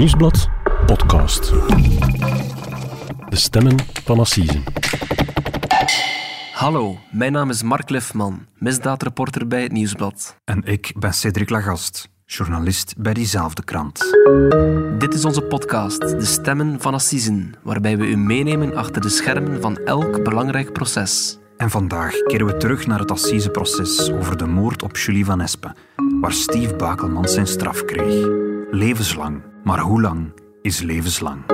Nieuwsblad podcast. De stemmen van Assisen. Hallo, mijn naam is Mark Lefman, misdaadreporter bij het Nieuwsblad. En ik ben Cedric Lagast, journalist bij diezelfde krant. Dit is onze podcast, De Stemmen van Assisen, waarbij we u meenemen achter de schermen van elk belangrijk proces. En vandaag keren we terug naar het assiseproces over de moord op Julie van Espen, waar Steve Bakelmans zijn straf kreeg. Levenslang. Maar hoe lang is levenslang?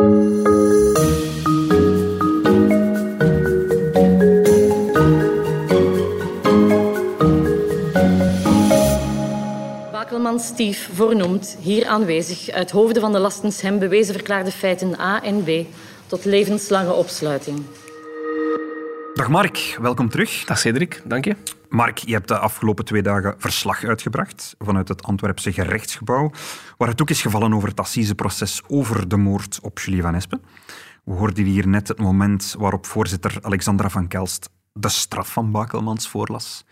Bakelman Stief voornoemd, hier aanwezig, uit hoofde van de lastens hem bewezen verklaarde feiten A en B tot levenslange opsluiting. Dag Mark, welkom terug. Dag Cedric, dank je. Mark, je hebt de afgelopen twee dagen verslag uitgebracht vanuit het Antwerpse gerechtsgebouw, waar het ook is gevallen over het assiseproces over de moord op Julie van Espen. We hoorden hier net het moment waarop voorzitter Alexandra van Kelst de straf van Bakelmans voorlas.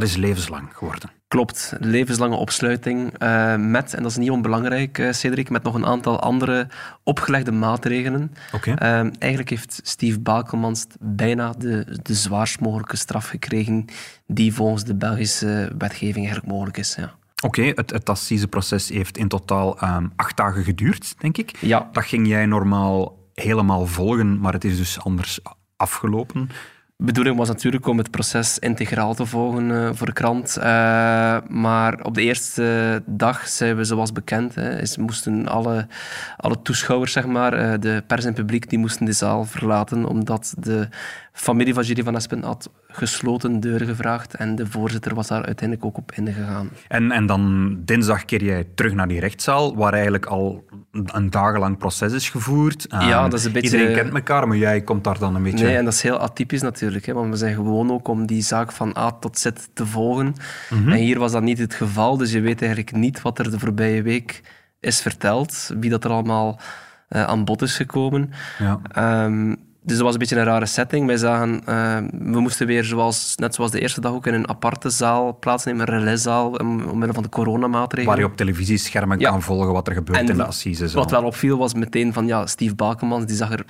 Dat is levenslang geworden. Klopt, levenslange opsluiting uh, met, en dat is niet onbelangrijk, uh, Cedric, met nog een aantal andere opgelegde maatregelen. Okay. Uh, eigenlijk heeft Steve Bakelmans bijna de, de zwaarst mogelijke straf gekregen die volgens de Belgische wetgeving eigenlijk mogelijk is. Ja. Oké, okay, het, het assiseproces heeft in totaal um, acht dagen geduurd, denk ik. Ja. Dat ging jij normaal helemaal volgen, maar het is dus anders afgelopen. De bedoeling was natuurlijk om het proces integraal te volgen uh, voor de krant. Uh, maar op de eerste dag zijn we zoals bekend. Hè, is, moesten alle, alle toeschouwers, zeg maar, uh, de pers en publiek, die moesten de zaal verlaten. Omdat de familie van Julie van Espen had gesloten deuren gevraagd. En de voorzitter was daar uiteindelijk ook op ingegaan. En, en dan dinsdag keer jij terug naar die rechtszaal, waar eigenlijk al een dagenlang proces is gevoerd. Ja, dat is een beetje... Iedereen kent elkaar, maar jij komt daar dan een beetje... Nee, en dat is heel atypisch natuurlijk. Hè, want we zijn gewoon ook om die zaak van A tot Z te volgen. Mm-hmm. En hier was dat niet het geval, dus je weet eigenlijk niet wat er de voorbije week is verteld. Wie dat er allemaal uh, aan bod is gekomen. Ja. Um, dus dat was een beetje een rare setting. Wij zagen, uh, we moesten weer, zoals, net zoals de eerste dag, ook in een aparte zaal plaatsnemen, een relaiszaal, omwille van de coronamaatregelen. Waar je op televisieschermen ja. kan volgen wat er gebeurt en in de assises. Wat wel opviel was meteen van, ja, Steve Bakelmans, die zag er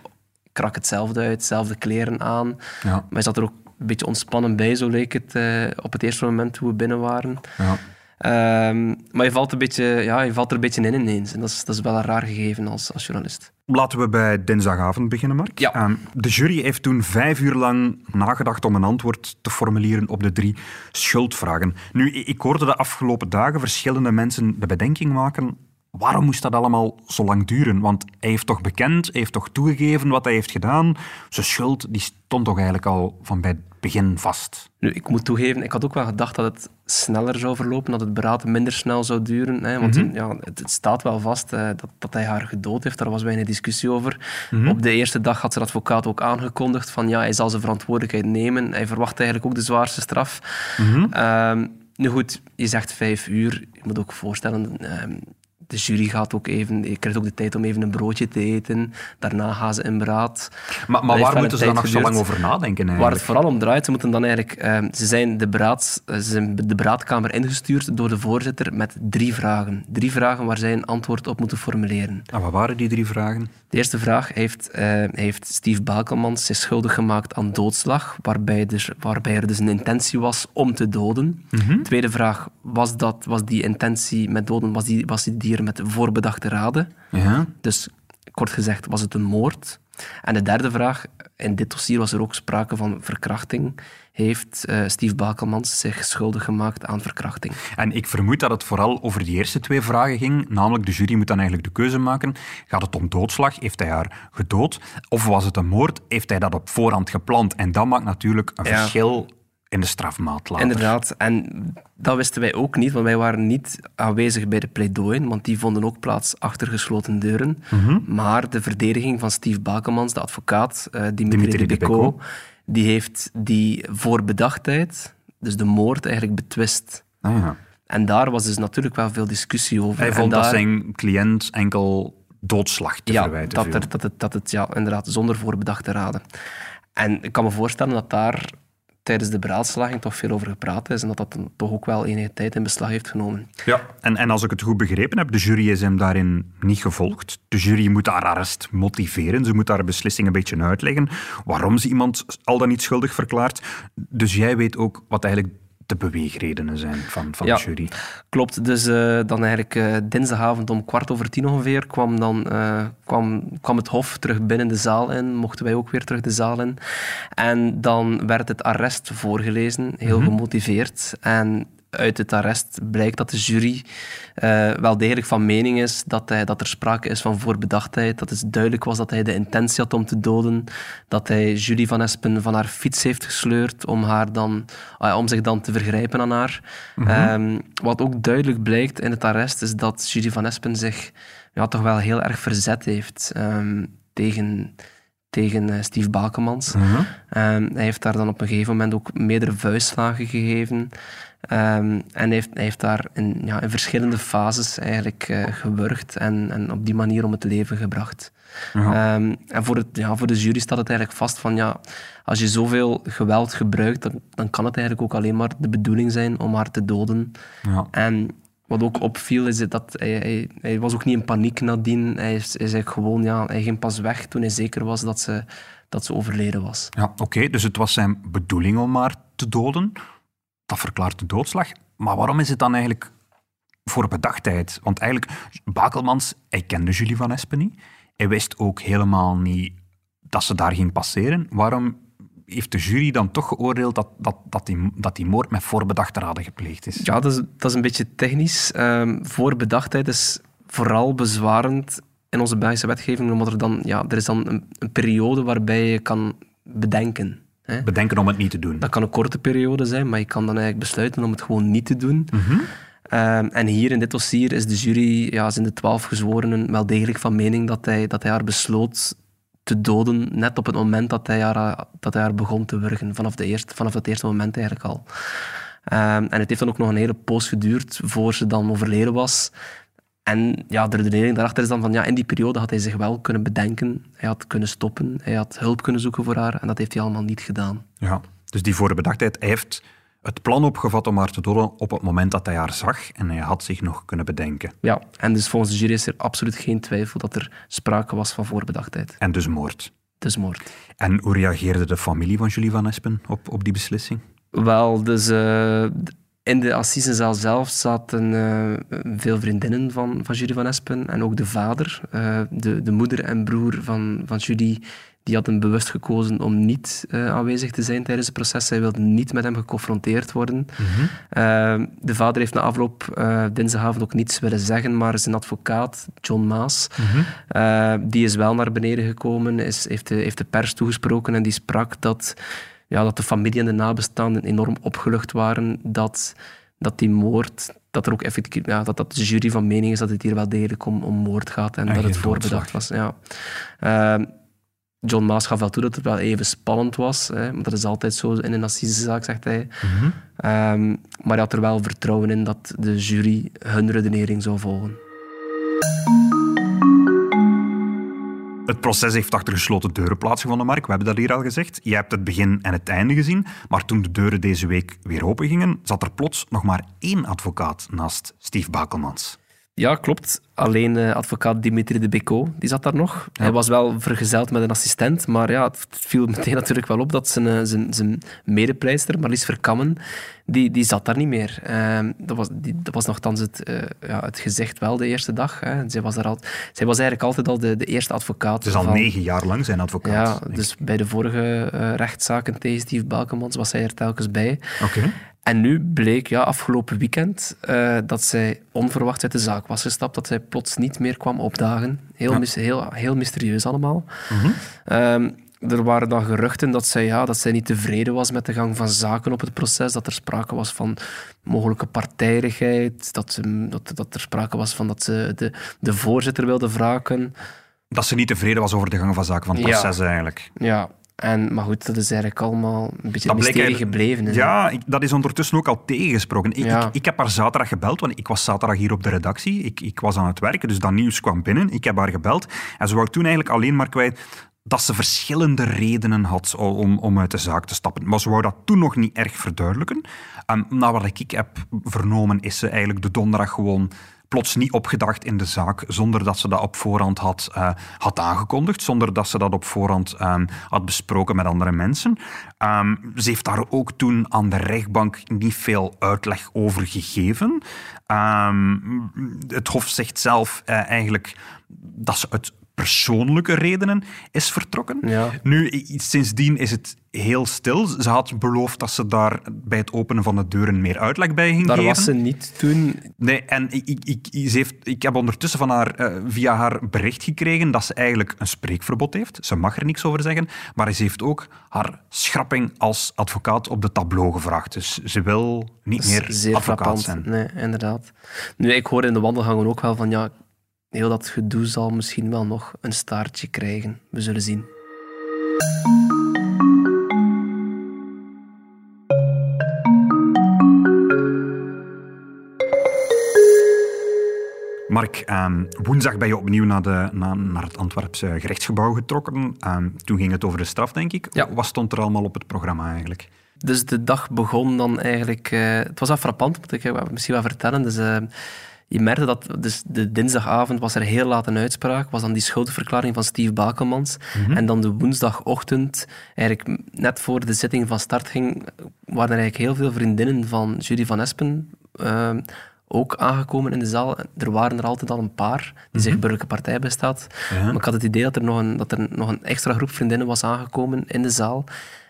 krak hetzelfde uit, dezelfde kleren aan. Ja. Maar hij zat er ook een beetje ontspannen bij, zo leek het uh, op het eerste moment toen we binnen waren. Ja. Um, maar je valt, een beetje, ja, je valt er een beetje in ineens. En dat is, dat is wel een raar gegeven als, als journalist. Laten we bij dinsdagavond beginnen, Mark. Ja. Um, de jury heeft toen vijf uur lang nagedacht om een antwoord te formuleren op de drie schuldvragen. Nu, ik hoorde de afgelopen dagen verschillende mensen de bedenking maken waarom moest dat allemaal zo lang duren? Want hij heeft toch bekend, hij heeft toch toegegeven wat hij heeft gedaan. Zijn schuld die stond toch eigenlijk al van bij het begin vast. Nu, ik moet toegeven, ik had ook wel gedacht dat het sneller zou verlopen, dat het beraad minder snel zou duren. Hè, want Mhm. ja, het, het staat wel vast eh, dat, dat hij haar gedood heeft. Daar was weinig discussie over. Mhm. Op de eerste dag had zijn advocaat ook aangekondigd van ja, hij zal zijn verantwoordelijkheid nemen. Hij verwacht eigenlijk ook de zwaarste straf. Mhm. Ehm, nu goed, je zegt vijf uur. Je moet ook voorstellen... ehm, de jury gaat ook even, je krijgt ook de tijd om even een broodje te eten. Daarna gaan ze in beraad. Maar, maar waar moeten ze dan nog zo lang over nadenken Waar het vooral om draait, ze moeten dan eigenlijk... eh, ze zijn de, beraads, eh, ze zijn de beraadkamer ingestuurd door de voorzitter met drie vragen. Drie vragen waar zij een antwoord op moeten formuleren. En wat waren die drie vragen? De eerste vraag heeft, eh, heeft Steve Bakelmans zich schuldig gemaakt aan doodslag, waarbij er, waarbij er dus een intentie was om te doden. Mhm. Tweede vraag, was, dat, was die intentie met doden, was die, was die met voorbedachte raden? Ja. Dus kort gezegd, was het een moord? En de derde vraag, in dit dossier was er ook sprake van verkrachting. Heeft eh, Steve Bakelmans zich schuldig gemaakt aan verkrachting? En ik vermoed dat het vooral over die eerste twee vragen ging. Namelijk, de jury moet dan eigenlijk de keuze maken. Gaat het om doodslag? Heeft hij haar gedood? Of was het een moord? Heeft hij dat op voorhand gepland? En dat maakt natuurlijk een Ja. verschil in de strafmaat later. Inderdaad, en dat wisten wij ook niet, want wij waren niet aanwezig bij de pleidooien, want die vonden ook plaats achter gesloten deuren. Mhm. Maar de verdediging van Steve Bakelmans, de advocaat, eh Dimitri, Dimitri die heeft die voorbedachtheid, dus de moord, eigenlijk betwist. Ah, ja. En daar was dus natuurlijk wel veel discussie over. Hij vond dat zijn cliënt enkel doodslag te ja, verwijten dat, er, dat, het, dat het ja, inderdaad zonder voorbedachte raden. En ik kan me voorstellen dat daar tijdens de beraadslaging toch veel over gepraat is en dat dat dan toch ook wel enige tijd in beslag heeft genomen. Ja, en, en als ik het goed begrepen heb, de jury is hem daarin niet gevolgd. De jury moet haar arrest motiveren, ze moet haar beslissing een beetje uitleggen, waarom ze iemand al dan niet schuldig verklaart. Dus jij weet ook wat eigenlijk de beweegredenen zijn van, van Ja. de jury. Klopt, dus eh, dan eigenlijk eh, dinsdagavond om kwart over tien ongeveer kwam, dan, eh, kwam, kwam het hof terug binnen de zaal in, mochten wij ook weer terug de zaal in. En dan werd het arrest voorgelezen, heel gemotiveerd. En uit het arrest blijkt dat de jury eh, wel degelijk van mening is dat, hij, dat er sprake is van voorbedachtheid. Dat het duidelijk was dat hij de intentie had om te doden. Dat hij Julie van Espen van haar fiets heeft gesleurd om, haar dan, ah om zich dan te vergrijpen aan haar. Ehm, wat ook duidelijk blijkt in het arrest is dat Julie van Espen zich ja, toch wel heel erg verzet heeft ehm, tegen, tegen eh, Steve Bakemans. Mhm. Ehm, hij heeft daar dan op een gegeven moment ook meerdere vuistslagen gegeven. Ehm, en hij heeft, heeft daar in, ja, in verschillende fases eigenlijk eh, gewurgd en, en op die manier om het leven gebracht. Ehm, en voor, het, ja, voor de jury staat het eigenlijk vast van ja, als je zoveel geweld gebruikt, dan, dan kan het eigenlijk ook alleen maar de bedoeling zijn om haar te doden. Ja. En wat ook opviel, is dat hij, hij, hij was ook niet in paniek nadien. Hij is, gewoon, ja, hij ging pas weg toen hij zeker was dat ze, dat ze overleden was. Ja, oké, dus het was zijn bedoeling om haar te doden. Dat verklaart de doodslag. Maar waarom is het dan eigenlijk voor bedachtheid? Want eigenlijk, Bakelmans, hij kende Julie van Espen niet. Hij wist ook helemaal niet dat ze daar ging passeren. Waarom heeft de jury dan toch geoordeeld dat, dat, dat, die, dat die moord met voorbedachte raden gepleegd is? Ja, dat is, dat is een beetje technisch. Ehm voorbedachtheid is vooral bezwarend in onze Belgische wetgeving, omdat er dan, ja, er is dan een, een periode waarbij je kan bedenken. Hè? Bedenken om het niet te doen. Dat kan een korte periode zijn, maar je kan dan eigenlijk besluiten om het gewoon niet te doen. Ehm, en hier in dit dossier is de jury, ja, zijn de twaalf gezworenen, wel degelijk van mening dat hij, dat hij haar besloot te doden, net op het moment dat hij haar, dat hij haar begon te wurgen. Vanaf, de eerste, vanaf het eerste moment eigenlijk al. Ehm, en het heeft dan ook nog een hele poos geduurd voor ze dan overleden was. En ja, de redenering daarachter is dan van, ja, in die periode had hij zich wel kunnen bedenken. Hij had kunnen stoppen, hij had hulp kunnen zoeken voor haar. En dat heeft hij allemaal niet gedaan. Ja, dus die voorbedachtheid, hij heeft het plan opgevat om haar te doden op het moment dat hij haar zag en hij had zich nog kunnen bedenken. Ja, en dus volgens de jury is er absoluut geen twijfel dat er sprake was van voorbedachtheid. En dus moord. Dus moord. En hoe reageerde de familie van Julie van Espen op, op die beslissing? Wel, dus eh, in de assisezaal zelf zaten eh, veel vriendinnen van, van Julie van Espen en ook de vader. Eh, de, de moeder en broer van, van Julie die hadden bewust gekozen om niet eh, aanwezig te zijn tijdens het proces. Zij wilden niet met hem geconfronteerd worden. Eh, de vader heeft na afloop dinsdagavond ook niets willen zeggen, maar zijn advocaat, John Maas, eh, die is wel naar beneden gekomen, is, heeft, de, heeft de pers toegesproken en die sprak dat, ja, dat de familie en de nabestaanden enorm opgelucht waren dat, dat die moord, dat er ook effectief, ja, dat, dat de jury van mening is dat het hier wel degelijk om, om moord gaat en, En dat het voorbedacht was. Ja. Eh, John Maas gaf wel toe dat het wel even spannend was. Hè, maar dat is altijd zo in een assisezaak, zegt hij. Ehm, maar hij had er wel vertrouwen in dat de jury hun redenering zou volgen. Het proces heeft achter gesloten deuren plaatsgevonden, Mark. We hebben dat hier al gezegd. Je hebt het begin en het einde gezien. Maar toen de deuren deze week weer open gingen, zat er plots nog maar één advocaat naast Steve Bakelmans. Ja, klopt. Alleen eh, advocaat Dimitri de Becot, die zat daar nog. Hij was wel vergezeld met een assistent, maar ja, het viel meteen natuurlijk wel op dat zijn, eh, zijn, zijn medepleister, Marlies Verkammen, die, die zat daar niet meer. Ehm, dat, was, die, dat was nogthans het, eh, ja, het gezicht wel de eerste dag. Hè. Zij, was daar al, zij was eigenlijk altijd al de, de eerste advocaat. Is al van- negen jaar lang zijn advocaat. Ja, dus bij de vorige rechtszaken tegen Steve Balkemans was hij er telkens bij. Oké. En nu bleek ja, afgelopen weekend eh, dat zij onverwacht uit de zaak was gestapt, dat zij plots niet meer kwam opdagen. Heel, mis- heel, heel mysterieus allemaal. Ehm, er waren dan geruchten dat zij, ja, dat zij niet tevreden was met de gang van zaken op het proces, dat er sprake was van mogelijke partijdigheid, dat, ze, dat, dat er sprake was van dat ze de, de voorzitter wilde wraken. Dat ze niet tevreden was over de gang van zaken van het Ja. proces eigenlijk. Ja, en, maar goed, dat is eigenlijk allemaal een beetje Dat mysterie gebleven. Ja, ik- dat is ondertussen ook al tegengesproken. Ik, Ja. ik, ik heb haar zaterdag gebeld, want ik was zaterdag hier op de redactie. Ik, ik was aan het werken, dus dat nieuws kwam binnen. Ik heb haar gebeld. En ze wou toen eigenlijk alleen maar kwijt dat ze verschillende redenen had om, om uit de zaak te stappen. Maar ze wou dat toen nog niet erg verduidelijken. Um, naar wat ik heb vernomen, is ze eigenlijk de donderdag gewoon plots niet opgedacht in de zaak, zonder dat ze dat op voorhand had, uh, had aangekondigd, zonder dat ze dat op voorhand um, had besproken met andere mensen. Um, ze heeft daar ook toen aan de rechtbank niet veel uitleg over gegeven. Um, het Hof zegt zelf uh, eigenlijk dat ze uit persoonlijke redenen is vertrokken. Ja. Nu, sindsdien is het heel stil. Ze had beloofd dat ze daar bij het openen van de deuren meer uitleg bij ging daar geven. Daar was ze niet toen. Nee, en ik, ik, ik, ze heeft, ik heb ondertussen van haar, uh, via haar bericht gekregen dat ze eigenlijk een spreekverbod heeft. Ze mag er niks over zeggen. Maar ze heeft ook haar schrapping als advocaat op de tableau gevraagd. Dus ze wil niet meer Zeer advocaat frappant. zijn. Nee, inderdaad. Nu, ik hoor in de wandelgangen ook wel van ja, heel dat gedoe zal misschien wel nog een staartje krijgen. We zullen zien. Mark, um, woensdag ben je opnieuw naar, de, naar, naar het Antwerpse gerechtsgebouw getrokken. Um, toen ging het over de straf, denk ik. Ja. Wat stond er allemaal op het programma eigenlijk? Dus de dag begon dan eigenlijk... Uh, het was wel frappant, moet ik misschien wel vertellen. Dus... Je merkte dat dus de dinsdagavond was er heel laat een uitspraak, was dan die schuldverklaring van Steve Bakelmans. Mm -hmm. En dan de woensdagochtend, eigenlijk net voor de zitting van start ging, waren er eigenlijk heel veel vriendinnen van Judy van Espen uh, ook aangekomen in de zaal. Er waren er altijd al een paar die mm -hmm. zich burgerlijke partij bestaat. Maar ik had het idee dat er, nog een, dat er nog een extra groep vriendinnen was aangekomen in de zaal.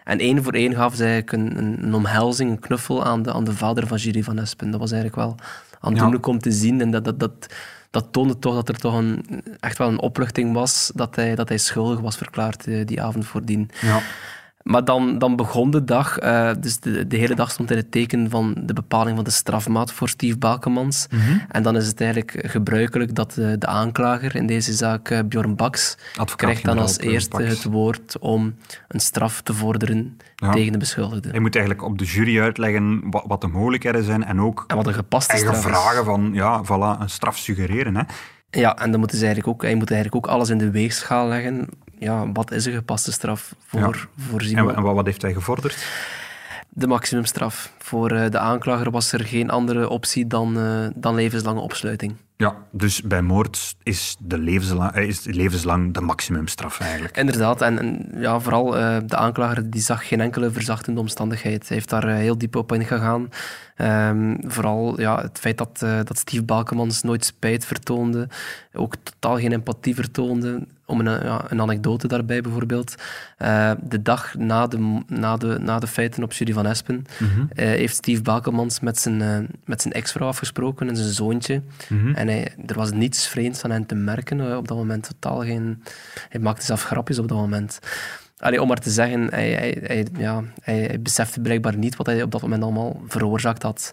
En één voor één gaven ze eigenlijk een, een, een, omhelzing, een knuffel aan de, aan de vader van Judy van Espen. Dat was eigenlijk wel aandoenlijk ja. om te zien. En dat, dat, dat, dat toonde toch dat er toch een, echt wel een opluchting was dat hij, dat hij schuldig was verklaard uh, die avond voordien. Ja. Maar dan, dan begon de dag, uh, dus de, de hele dag stond in het teken van de bepaling van de strafmaat voor Steve Balkemans. Mhm. Mm -hmm. En dan is het eigenlijk gebruikelijk dat de, de aanklager in deze zaak, uh, Bjorn Baks, Advocaat krijgt dan als eerste Baks. het woord om een straf te vorderen Ja. tegen de beschuldigde. Je moet eigenlijk op de jury uitleggen wat, wat de mogelijkheden zijn en ook En wat een gepaste straf is. vragen van, ja, voilà, een straf suggereren. Hè. Ja, en dan moeten ze eigenlijk ook, hij moet eigenlijk ook alles in de weegschaal leggen. Ja, wat is een gepaste straf voor, Ja. voor En, Simon? en wat, wat heeft hij gevorderd? De maximumstraf. Voor eh, de aanklager was er geen andere optie dan, eh, dan levenslange opsluiting. Ja, dus bij moord is, de levenslang, eh, is levenslang de maximumstraf eigenlijk. Inderdaad, en, en ja, vooral eh, de aanklager die zag geen enkele verzachtende omstandigheid. Hij heeft daar heel diep op ingegaan. Ehm, vooral ja, het feit dat, eh, dat Steve Balkemans nooit spijt vertoonde, ook totaal geen empathie vertoonde. Om een, ja, een anekdote daarbij bijvoorbeeld. De dag na de, na, de, na de feiten op Judy van Espen eh, heeft Steve Balkemans met zijn, eh, met zijn ex-vrouw afgesproken en zijn zoontje. En hij, er was niets vreemds aan hen te merken eh, op dat moment. Totaal geen... Hij maakte zelf grapjes op dat moment. Allee, om maar te zeggen, hij, hij, hij, ja, hij, hij besefte blijkbaar niet wat hij op dat moment allemaal veroorzaakt had.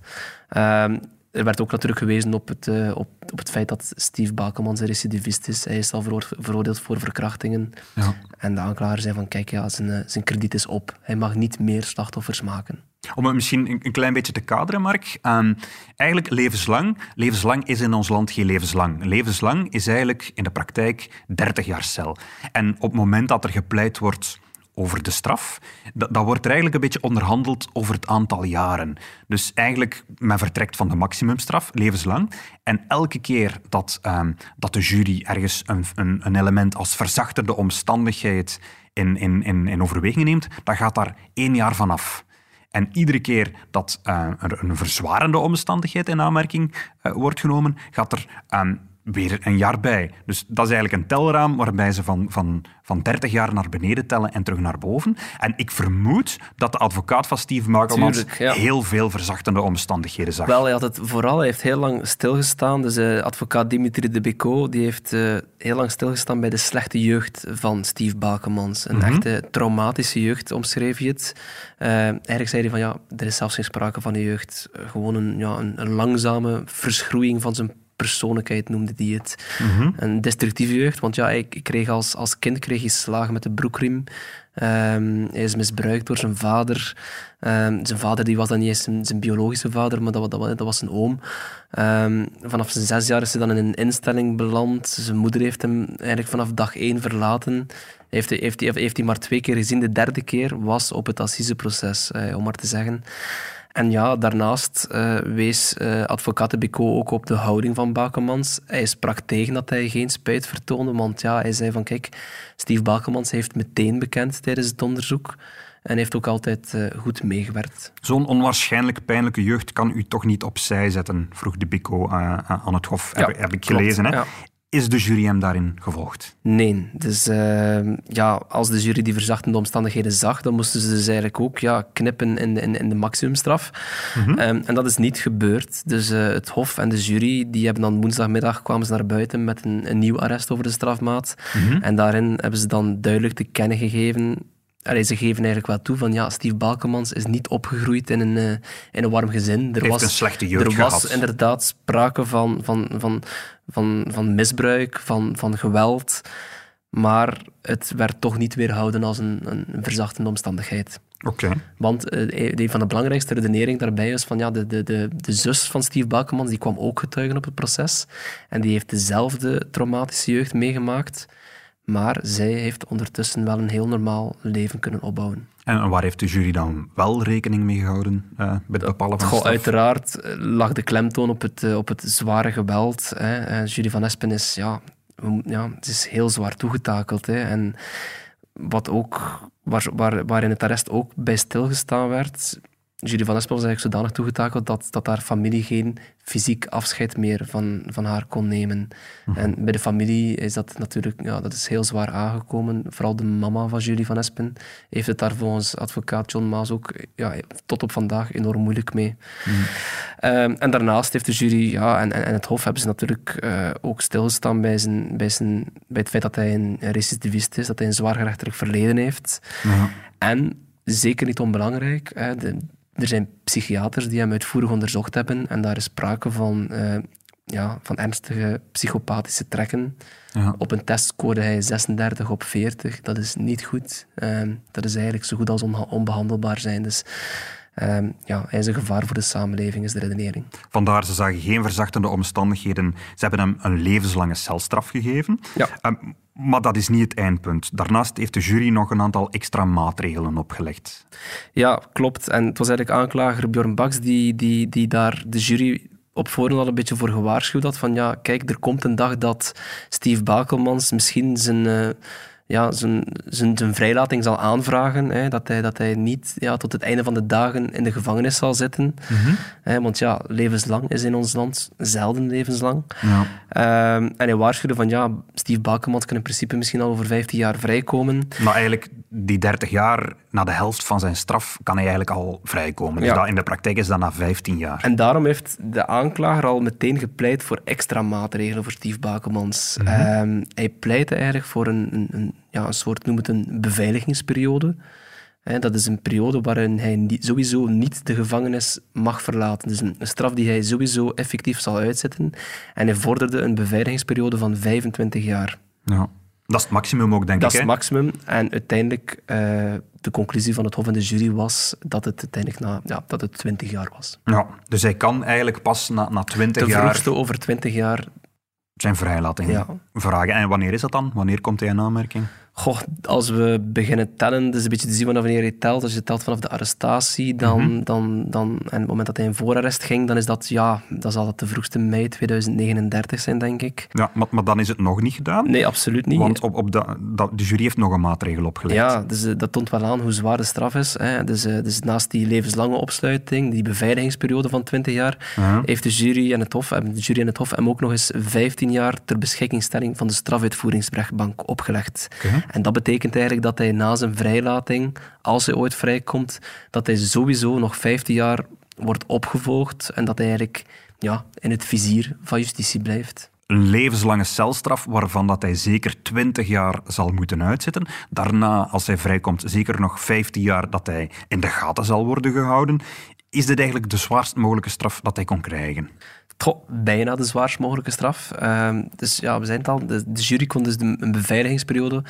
Ehm, er werd ook natuurlijk gewezen op het, eh, op, op het feit dat Steve Bakelmans een recidivist is. Hij is al veroor- veroordeeld voor verkrachtingen. Ja. En de aanklager zei van, kijk, ja, zijn, eh, zijn krediet is op. Hij mag niet meer slachtoffers maken. Om het misschien een, een klein beetje te kaderen, Mark. ehm, eigenlijk levenslang. Levenslang is in ons land geen levenslang. Levenslang is eigenlijk in de praktijk 30 jaar cel. En op het moment dat er gepleit wordt over de straf, dat, dat wordt er eigenlijk een beetje onderhandeld over het aantal jaren. Dus eigenlijk, men vertrekt van de maximumstraf, levenslang. En elke keer dat, ehm, dat de jury ergens een, een, een element als verzachtende omstandigheid in, in, in, in overweging neemt, dan gaat daar één jaar vanaf. En iedere keer dat eh, een verzwarende omstandigheid in aanmerking eh, wordt genomen, gaat er ehm, weer een jaar bij. Dus dat is eigenlijk een telraam waarbij ze van, van, van 30 jaar naar beneden tellen en terug naar boven. En ik vermoed dat de advocaat van Steve ja. heel veel verzachtende omstandigheden zag. Wel, hij had het vooral, hij heeft heel lang stilgestaan. Dus eh, advocaat Dimitri de Beco, die heeft eh, heel lang stilgestaan bij de slechte jeugd van Steve Bakemans. Een echte traumatische jeugd, omschreef hij het. Eh, eigenlijk zei hij van, ja, er is zelfs geen sprake van de jeugd. Gewoon een, ja, een, een langzame verschroeiing van zijn jeugdpersoonlijkheid noemde die het. Een destructieve jeugd, want ja, ik, kreeg als, als kind kreeg hij slagen met de broekriem. Ehm, hij is misbruikt door zijn vader. Ehm, zijn vader die was dan niet eens zijn, zijn biologische vader, maar dat, dat, dat was zijn oom. Ehm, vanaf zijn zes jaar is hij dan in een instelling beland. Zijn moeder heeft hem eigenlijk vanaf dag één verlaten. Heeft hij, heeft, hij, heeft hij maar twee keer gezien. De derde keer was op het assiseproces, eh, om maar te zeggen. En ja, daarnaast uh, wees uh, advocaat Bico ook op de houding van Bakemans. Hij sprak tegen dat hij geen spijt vertoonde, want ja, hij zei van kijk, Steve Bakemans heeft meteen bekend tijdens het onderzoek en heeft ook altijd uh, goed meegewerkt. Zo'n onwaarschijnlijk pijnlijke jeugd kan u toch niet opzij zetten, vroeg de Bico aan het Hof, ja, heb, heb, ik gelezen. Hè? Ja. Is de jury hem daarin gevolgd? Nee. Dus uh, ja, als de jury die verzachtende omstandigheden zag, dan moesten ze dus eigenlijk ook ja, knippen in de, in, in de maximumstraf. Mm -hmm. um, en dat is niet gebeurd. Dus uh, het Hof en de jury die hebben dan woensdagmiddag kwamen ze naar buiten met een, een nieuw arrest over de strafmaat. Mm -hmm. En daarin hebben ze dan duidelijk te kennen gegeven Allee, ze geven eigenlijk wel toe van ja, Steve Balkemans is niet opgegroeid in een, uh, in een warm gezin. Er was, een slechte jeugd Er was gehad. inderdaad sprake van, van, van, van, van misbruik, van, van geweld. Maar het werd toch niet weerhouden als een, een verzachtende omstandigheid. Oké. Okay. Want uh, een van de belangrijkste redenering daarbij is van ja, de, de, de, de zus van Steve Balkemans die kwam ook getuigen op het proces. En die heeft dezelfde traumatische jeugd meegemaakt. Maar zij heeft ondertussen wel een heel normaal leven kunnen opbouwen. En waar heeft de jury dan wel rekening mee gehouden uh, bij het bepalen van Goh? Uiteraard lag de klemtoon op het, uh, op het zware geweld. Hè. Jury van Espen is, ja, ja, het is heel zwaar toegetakeld. Hè. En wat ook, waar, waar, waar in het arrest ook bij stilgestaan werd, Julie van Espen was eigenlijk zodanig toegetakeld dat, dat haar familie geen fysiek afscheid meer van, van haar kon nemen. -hmm. En bij de familie is dat natuurlijk ja, dat is heel zwaar aangekomen. Vooral de mama van Julie van Espen heeft het daar volgens advocaat John Maas ook ja, tot op vandaag enorm moeilijk mee. -hmm. um, en daarnaast heeft de jury ja, en, en, en het Hof hebben ze natuurlijk uh, ook stilgestaan bij, zijn, bij, zijn, bij het feit dat hij een recidivist is, dat hij een zwaar gerechtelijk verleden heeft. En zeker niet onbelangrijk, hè, de, er zijn psychiaters die hem uitvoerig onderzocht hebben en daar is sprake van, uh, ja, van ernstige psychopathische trekken. Ja. Op een test scoorde hij 36 op 40. Dat is niet goed. Uh, dat is eigenlijk zo goed als on onbehandelbaar zijn. Dus uh, ja, hij is een gevaar voor de samenleving, is de redenering. Vandaar, ze zagen geen verzachtende omstandigheden. Ze hebben hem een levenslange celstraf gegeven. Ja. Maar dat is niet het eindpunt. Daarnaast heeft de jury nog een aantal extra maatregelen opgelegd. Ja, klopt. En het was eigenlijk aanklager Bjorn Baks die, die, die daar de jury op voorhand al een beetje voor gewaarschuwd had. Van ja, kijk, er komt een dag dat Steve Bakelmans misschien zijn... Uh, ja, zijn, zijn, zijn vrijlating zal aanvragen. Hè, dat, hij, dat hij niet ja, tot het einde van de dagen in de gevangenis zal zitten. Mhm. Mm -hmm. hè, want ja, levenslang is in ons land zelden levenslang. Ja. Um, en hij waarschuwde van ja, Steve Bakemans kan in principe misschien al over 15 jaar vrijkomen. Maar eigenlijk, die 30 jaar, na de helft van zijn straf, kan hij eigenlijk al vrijkomen. Dus dat, in de praktijk is dat na 15 jaar. En daarom heeft de aanklager al meteen gepleit voor extra maatregelen voor Steve Bakemans. Mhm. Ehm, hij pleitte eigenlijk voor een, een, een, ja, een soort, noem het een beveiligingsperiode. Dat is een periode waarin hij niet, sowieso niet de gevangenis mag verlaten. Dus een, een straf die hij sowieso effectief zal uitzetten. En hij vorderde een beveiligingsperiode van 25 jaar. Ja. Dat is het maximum ook, denk Dat ik. is hè? het maximum. En uiteindelijk, uh, de conclusie van het Hof en de jury was dat het uiteindelijk na, ja, dat het 20 jaar was. Ja, dus hij kan eigenlijk pas na, na 20 De jaar vroegste over 20 jaar zijn vrijlating Ja. vragen. En wanneer is dat dan? Wanneer komt hij in aanmerking? Goh, als we beginnen tellen, dat is een beetje te zien vanaf wanneer je telt. Als je telt vanaf de arrestatie, dan, dan, dan, en het moment dat hij in voorarrest ging, dan is dat, ja, dan zal dat de vroegste mei 2039 zijn, denk ik. Ja, maar, maar dan is het nog niet gedaan. Nee, absoluut niet. Want op, op de, dat, de jury heeft nog een maatregel opgelegd. Ja, dus, uh, dat toont wel aan hoe zwaar de straf is. Hè. Dus, uh, dus naast die levenslange opsluiting, die beveiligingsperiode van 20 jaar, heeft de jury en het Hof, hebben de jury en het Hof hem ook nog eens 15 jaar ter beschikkingstelling van de strafuitvoeringsrechtbank opgelegd. En dat betekent eigenlijk dat hij na zijn vrijlating, als hij ooit vrijkomt, dat hij sowieso nog 15 jaar wordt opgevolgd en dat hij eigenlijk ja, in het vizier van justitie blijft. Een levenslange celstraf waarvan dat hij zeker 20 jaar zal moeten uitzitten. Daarna, als hij vrijkomt, zeker nog 15 jaar dat hij in de gaten zal worden gehouden. Is dit eigenlijk de zwaarst mogelijke straf dat hij kon krijgen? Goh, bijna de zwaarst mogelijke straf. Ehm, dus ja, we zijn het al. De, de jury kon dus de, een beveiligingsperiode.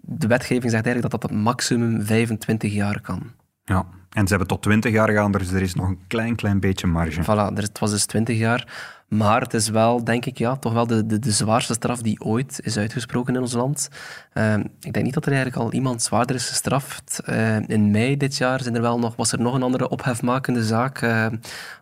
De wetgeving zegt eigenlijk dat dat tot maximum 25 jaar kan. Ja, en ze hebben tot 20 jaar gegaan, dus er is nog een klein, klein beetje marge. Voilà, er- het was dus 20 jaar. Maar het is wel, denk ik, ja, toch wel de, de, de zwaarste straf die ooit is uitgesproken in ons land. Ehm, ik denk niet dat er eigenlijk al iemand zwaarder is gestraft. Eh, in mei dit jaar zijn er wel nog, was er nog een andere ophefmakende zaak, eh,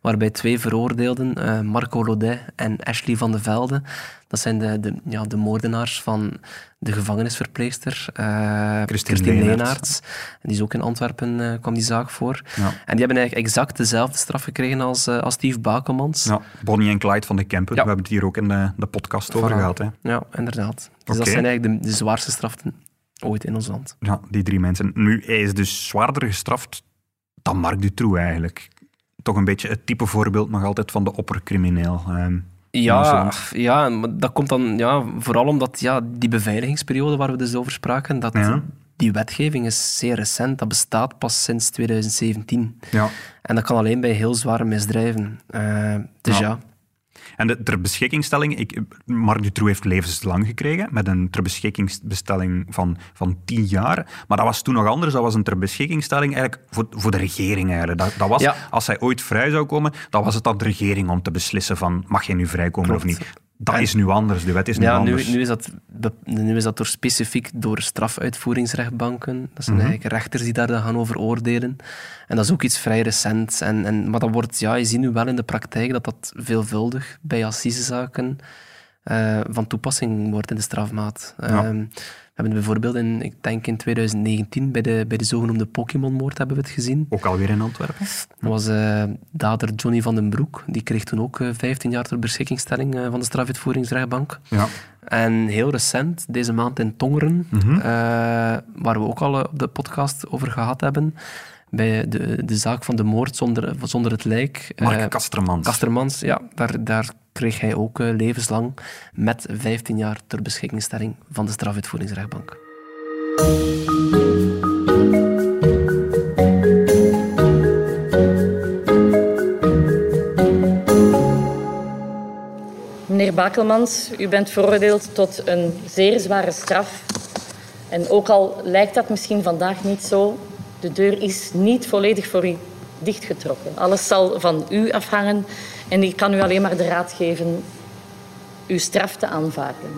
waarbij twee veroordeelden, eh, Marco Laudet en Ashley van de Velde, dat zijn de, de, ja, de moordenaars van de gevangenisverpleegster eh Christine Leenaerts. Leenaerts. En die is ook in Antwerpen, eh, kwam die zaak voor. Ja. En die hebben eigenlijk exact dezelfde straf gekregen als, eh, als Steve Bakelmans. Ja, Bonnie en Clyde van de Kempen, Ja. we hebben het hier ook in de, de podcast over gehad. Hè. Ja, inderdaad. Dus dat zijn eigenlijk de, de zwaarste straffen ooit in ons land. Ja, die drie mensen. Nu, hij is dus zwaarder gestraft dan Marc Dutroux eigenlijk. Toch een beetje het type voorbeeld nog altijd van de oppercrimineel. ehm, Ja, ja, maar dat komt dan ja, vooral omdat ja, die beveiligingsperiode waar we dus over spraken, dat Ja. die wetgeving is zeer recent. Dat bestaat pas sinds 2017. Ja. En dat kan alleen bij heel zware misdrijven. Eh, dus Ja. ja. En de ter beschikkingstelling, ik, Marc Dutroux heeft levenslang gekregen met een ter beschikkingstelling van, van 10 jaar. Maar dat was toen nog anders. Dat was een ter beschikkingstelling eigenlijk voor, voor de regering. Eigenlijk. Dat, dat was, Ja. Als hij ooit vrij zou komen, dan was het aan de regering om te beslissen van mag je nu vrijkomen of niet. Dat is nu anders. De wet is nu Ja, nu, anders. nu, is dat, nu is dat door specifiek door strafuitvoeringsrechtbanken. Dat zijn Mhm. eigenlijk rechters die daar dan gaan over oordelen. En dat is ook iets vrij recent. En, en, maar dat wordt, ja, je ziet nu wel in de praktijk dat dat veelvuldig bij assisezaken eh, van toepassing wordt in de strafmaat. Ja. Ehm, we hebben bijvoorbeeld in, ik denk in 2019, bij de, bij de zogenoemde Pokémon-moord hebben we het gezien. Ook alweer in Antwerpen. Dat was eh, dader Johnny van den Broek. Die kreeg toen ook eh, 15 jaar ter beschikkingstelling van de strafuitvoeringsrechtbank. Ja. En heel recent, deze maand in Tongeren, Mhm. waar we ook al op de podcast over gehad hebben, bij de, de zaak van de moord zonder, zonder het lijk. Mark eh, Kastermans. Kastermans, ja, daar, daar kreeg hij ook eh, levenslang met 15 jaar ter beschikkingstelling van de strafuitvoeringsrechtbank. Meneer Bakelmans, u bent veroordeeld tot een zeer zware straf. En ook al lijkt dat misschien vandaag niet zo, de deur is niet volledig voor u dichtgetrokken. Alles zal van u afhangen en ik kan u alleen maar de raad geven uw straf te aanvaarden.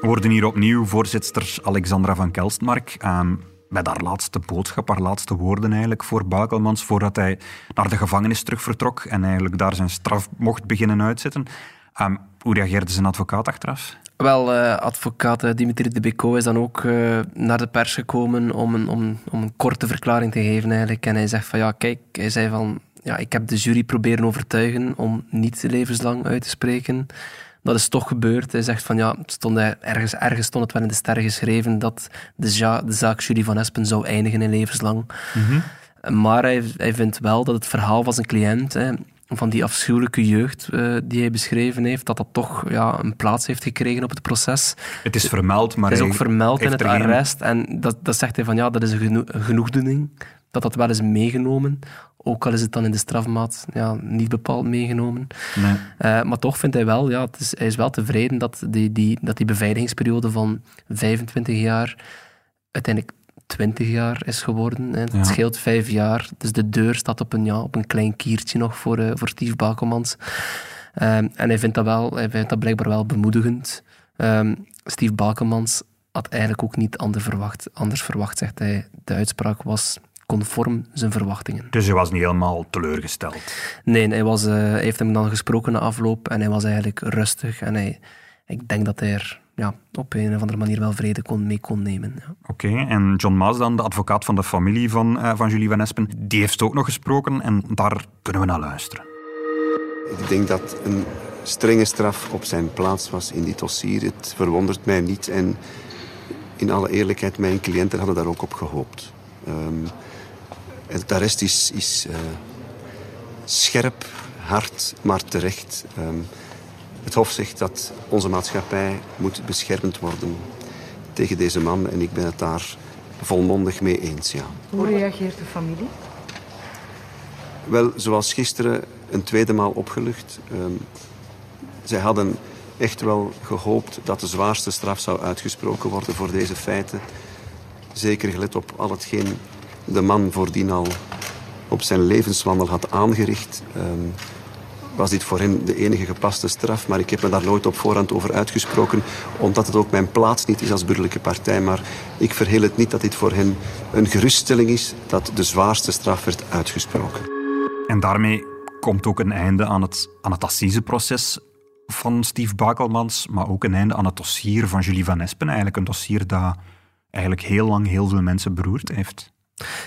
Worden hier opnieuw voorzitter Alexandra van Kelstmark. ehm, met haar laatste boodschap, haar laatste woorden eigenlijk voor Bakelmans, voordat hij naar de gevangenis terug vertrok en eigenlijk daar zijn straf mocht beginnen uitzitten. Ehm, hoe reageerde zijn advocaat achteraf? Wel, eh, advocaat eh, Dimitri de Beko is dan ook eh, naar de pers gekomen om een, om, om een korte verklaring te geven eigenlijk. En hij zegt van ja, kijk, hij zei van ja, ik heb de jury proberen overtuigen om niet levenslang uit te spreken. Dat is toch gebeurd. Hij zegt van ja, het stond ergens, ergens stond het wel in de sterren geschreven dat de, ja, de zaak Jury van Espen zou eindigen in levenslang. Maar hij, hij vindt wel dat het verhaal van zijn cliënt, hè, van die afschuwelijke jeugd eh, die hij beschreven heeft, dat dat toch ja, een plaats heeft gekregen op het proces. Het is vermeld, maar Het is ook vermeld in het geen- arrest. En dat, dat zegt hij van ja, dat is een, geno- een genoegdoening. Dat dat wel is meegenomen. Ook al is het dan in de strafmaat ja, niet bepaald meegenomen. Nee. Eh, maar toch vindt hij wel, ja, het is, hij is wel tevreden dat die, die, dat die beveiligingsperiode van 25 jaar uiteindelijk 20 jaar is geworden. Hè. Het Ja. scheelt vijf jaar, dus de deur staat op een, ja, op een klein kiertje nog voor, eh, voor Steve Bakelmans. Ehm, en hij vindt dat, wel, hij vindt dat blijkbaar wel bemoedigend. Ehm, Steve Bakelmans had eigenlijk ook niet anders verwacht, anders verwacht, zegt hij. De uitspraak was conform zijn verwachtingen. Dus hij was niet helemaal teleurgesteld. Nee, hij, was, eh, hij heeft hem dan gesproken na afloop en hij was eigenlijk rustig. En hij, ik denk dat hij er ja, op een of andere manier wel vrede kon, mee kon nemen. Ja. Oké, en John Maas dan, de advocaat van de familie van, eh, van Julie Van Espen, die heeft ook nog gesproken en daar kunnen we naar luisteren. Ik denk dat een strenge straf op zijn plaats was in dit dossier. Het verwondert mij niet. En in alle eerlijkheid, mijn cliënten hadden daar ook op gehoopt. Ehm, het arrest is, is eh, scherp, hard, maar terecht. Ehm, het Hof zegt dat onze maatschappij moet beschermd worden tegen deze man. En ik ben het daar volmondig mee eens, ja. Hoe reageert de familie? Wel, zoals gisteren een tweede maal opgelucht. Um, zij hadden echt wel gehoopt dat de zwaarste straf zou uitgesproken worden voor deze feiten. Zeker gelet op al hetgeen de man voordien al op zijn levenswandel had aangericht. Um, was dit voor hen de enige gepaste straf. Maar ik heb me daar nooit op voorhand over uitgesproken, omdat het ook mijn plaats niet is als burgerlijke partij. Maar ik verheel het niet dat dit voor hen een geruststelling is dat de zwaarste straf werd uitgesproken. En daarmee komt ook een einde aan het, aan het assiseproces van Steve Bakelmans, maar ook een einde aan het dossier van Julie Van Espen. Eigenlijk een dossier dat eigenlijk heel lang heel veel mensen beroerd heeft.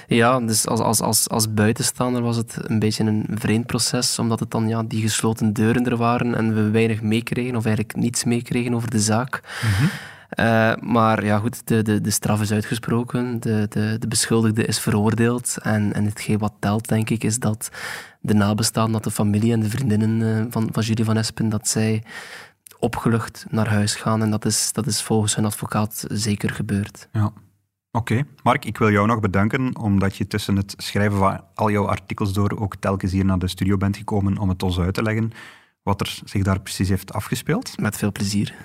Ja, dus als, als, als, als buitenstaander was het een beetje een vreemd proces, omdat het dan ja, die gesloten deuren er waren en we weinig meekregen, of eigenlijk niets meekregen over de zaak. Mhm. Eh, maar ja, goed, de, de, de straf is uitgesproken, de, de, de beschuldigde is veroordeeld. En, en hetgeen wat telt, denk ik, is dat de nabestaanden, dat de familie en de vriendinnen uh, van, van Julie van Espen, dat zij opgelucht naar huis gaan. En dat is, dat is volgens hun advocaat zeker gebeurd. Ja. Oké, Mark, ik wil jou nog bedanken omdat je tussen het schrijven van al jouw artikels door ook telkens hier naar de studio bent gekomen om het ons uit te leggen wat er zich daar precies heeft afgespeeld. Met veel plezier.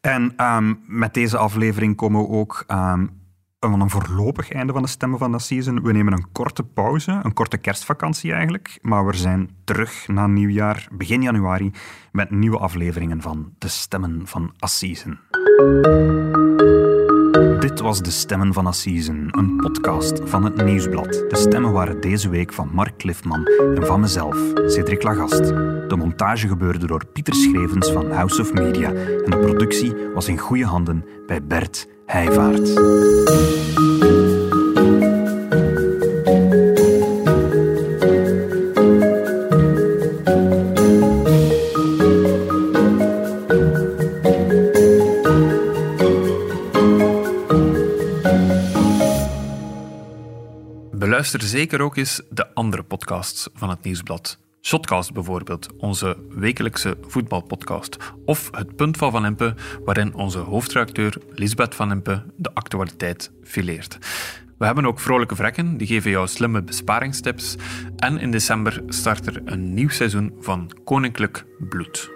En um, met deze aflevering komen we ook um, aan een voorlopig einde van de Stemmen van de Season. We nemen een korte pauze, een korte kerstvakantie eigenlijk, maar we zijn terug na nieuwjaar, begin januari, met nieuwe afleveringen van De Stemmen van Assisen. Dit was De Stemmen van Assisen, een podcast van het Nieuwsblad. De stemmen waren deze week van Mark Cliffman en van mezelf, Cedric Lagast. De montage gebeurde door Pieter Schrevens van House of Media en de productie was in goede handen bij Bert Heijvaart. Luister zeker ook eens de andere podcasts van het Nieuwsblad. Shotcast bijvoorbeeld, onze wekelijkse voetbalpodcast. Of Het Punt van Van Empe, waarin onze hoofdredacteur Lisbeth Van Empe de actualiteit fileert. We hebben ook vrolijke vrekken, die geven jou slimme besparingstips. En in december start er een nieuw seizoen van Koninklijk Bloed.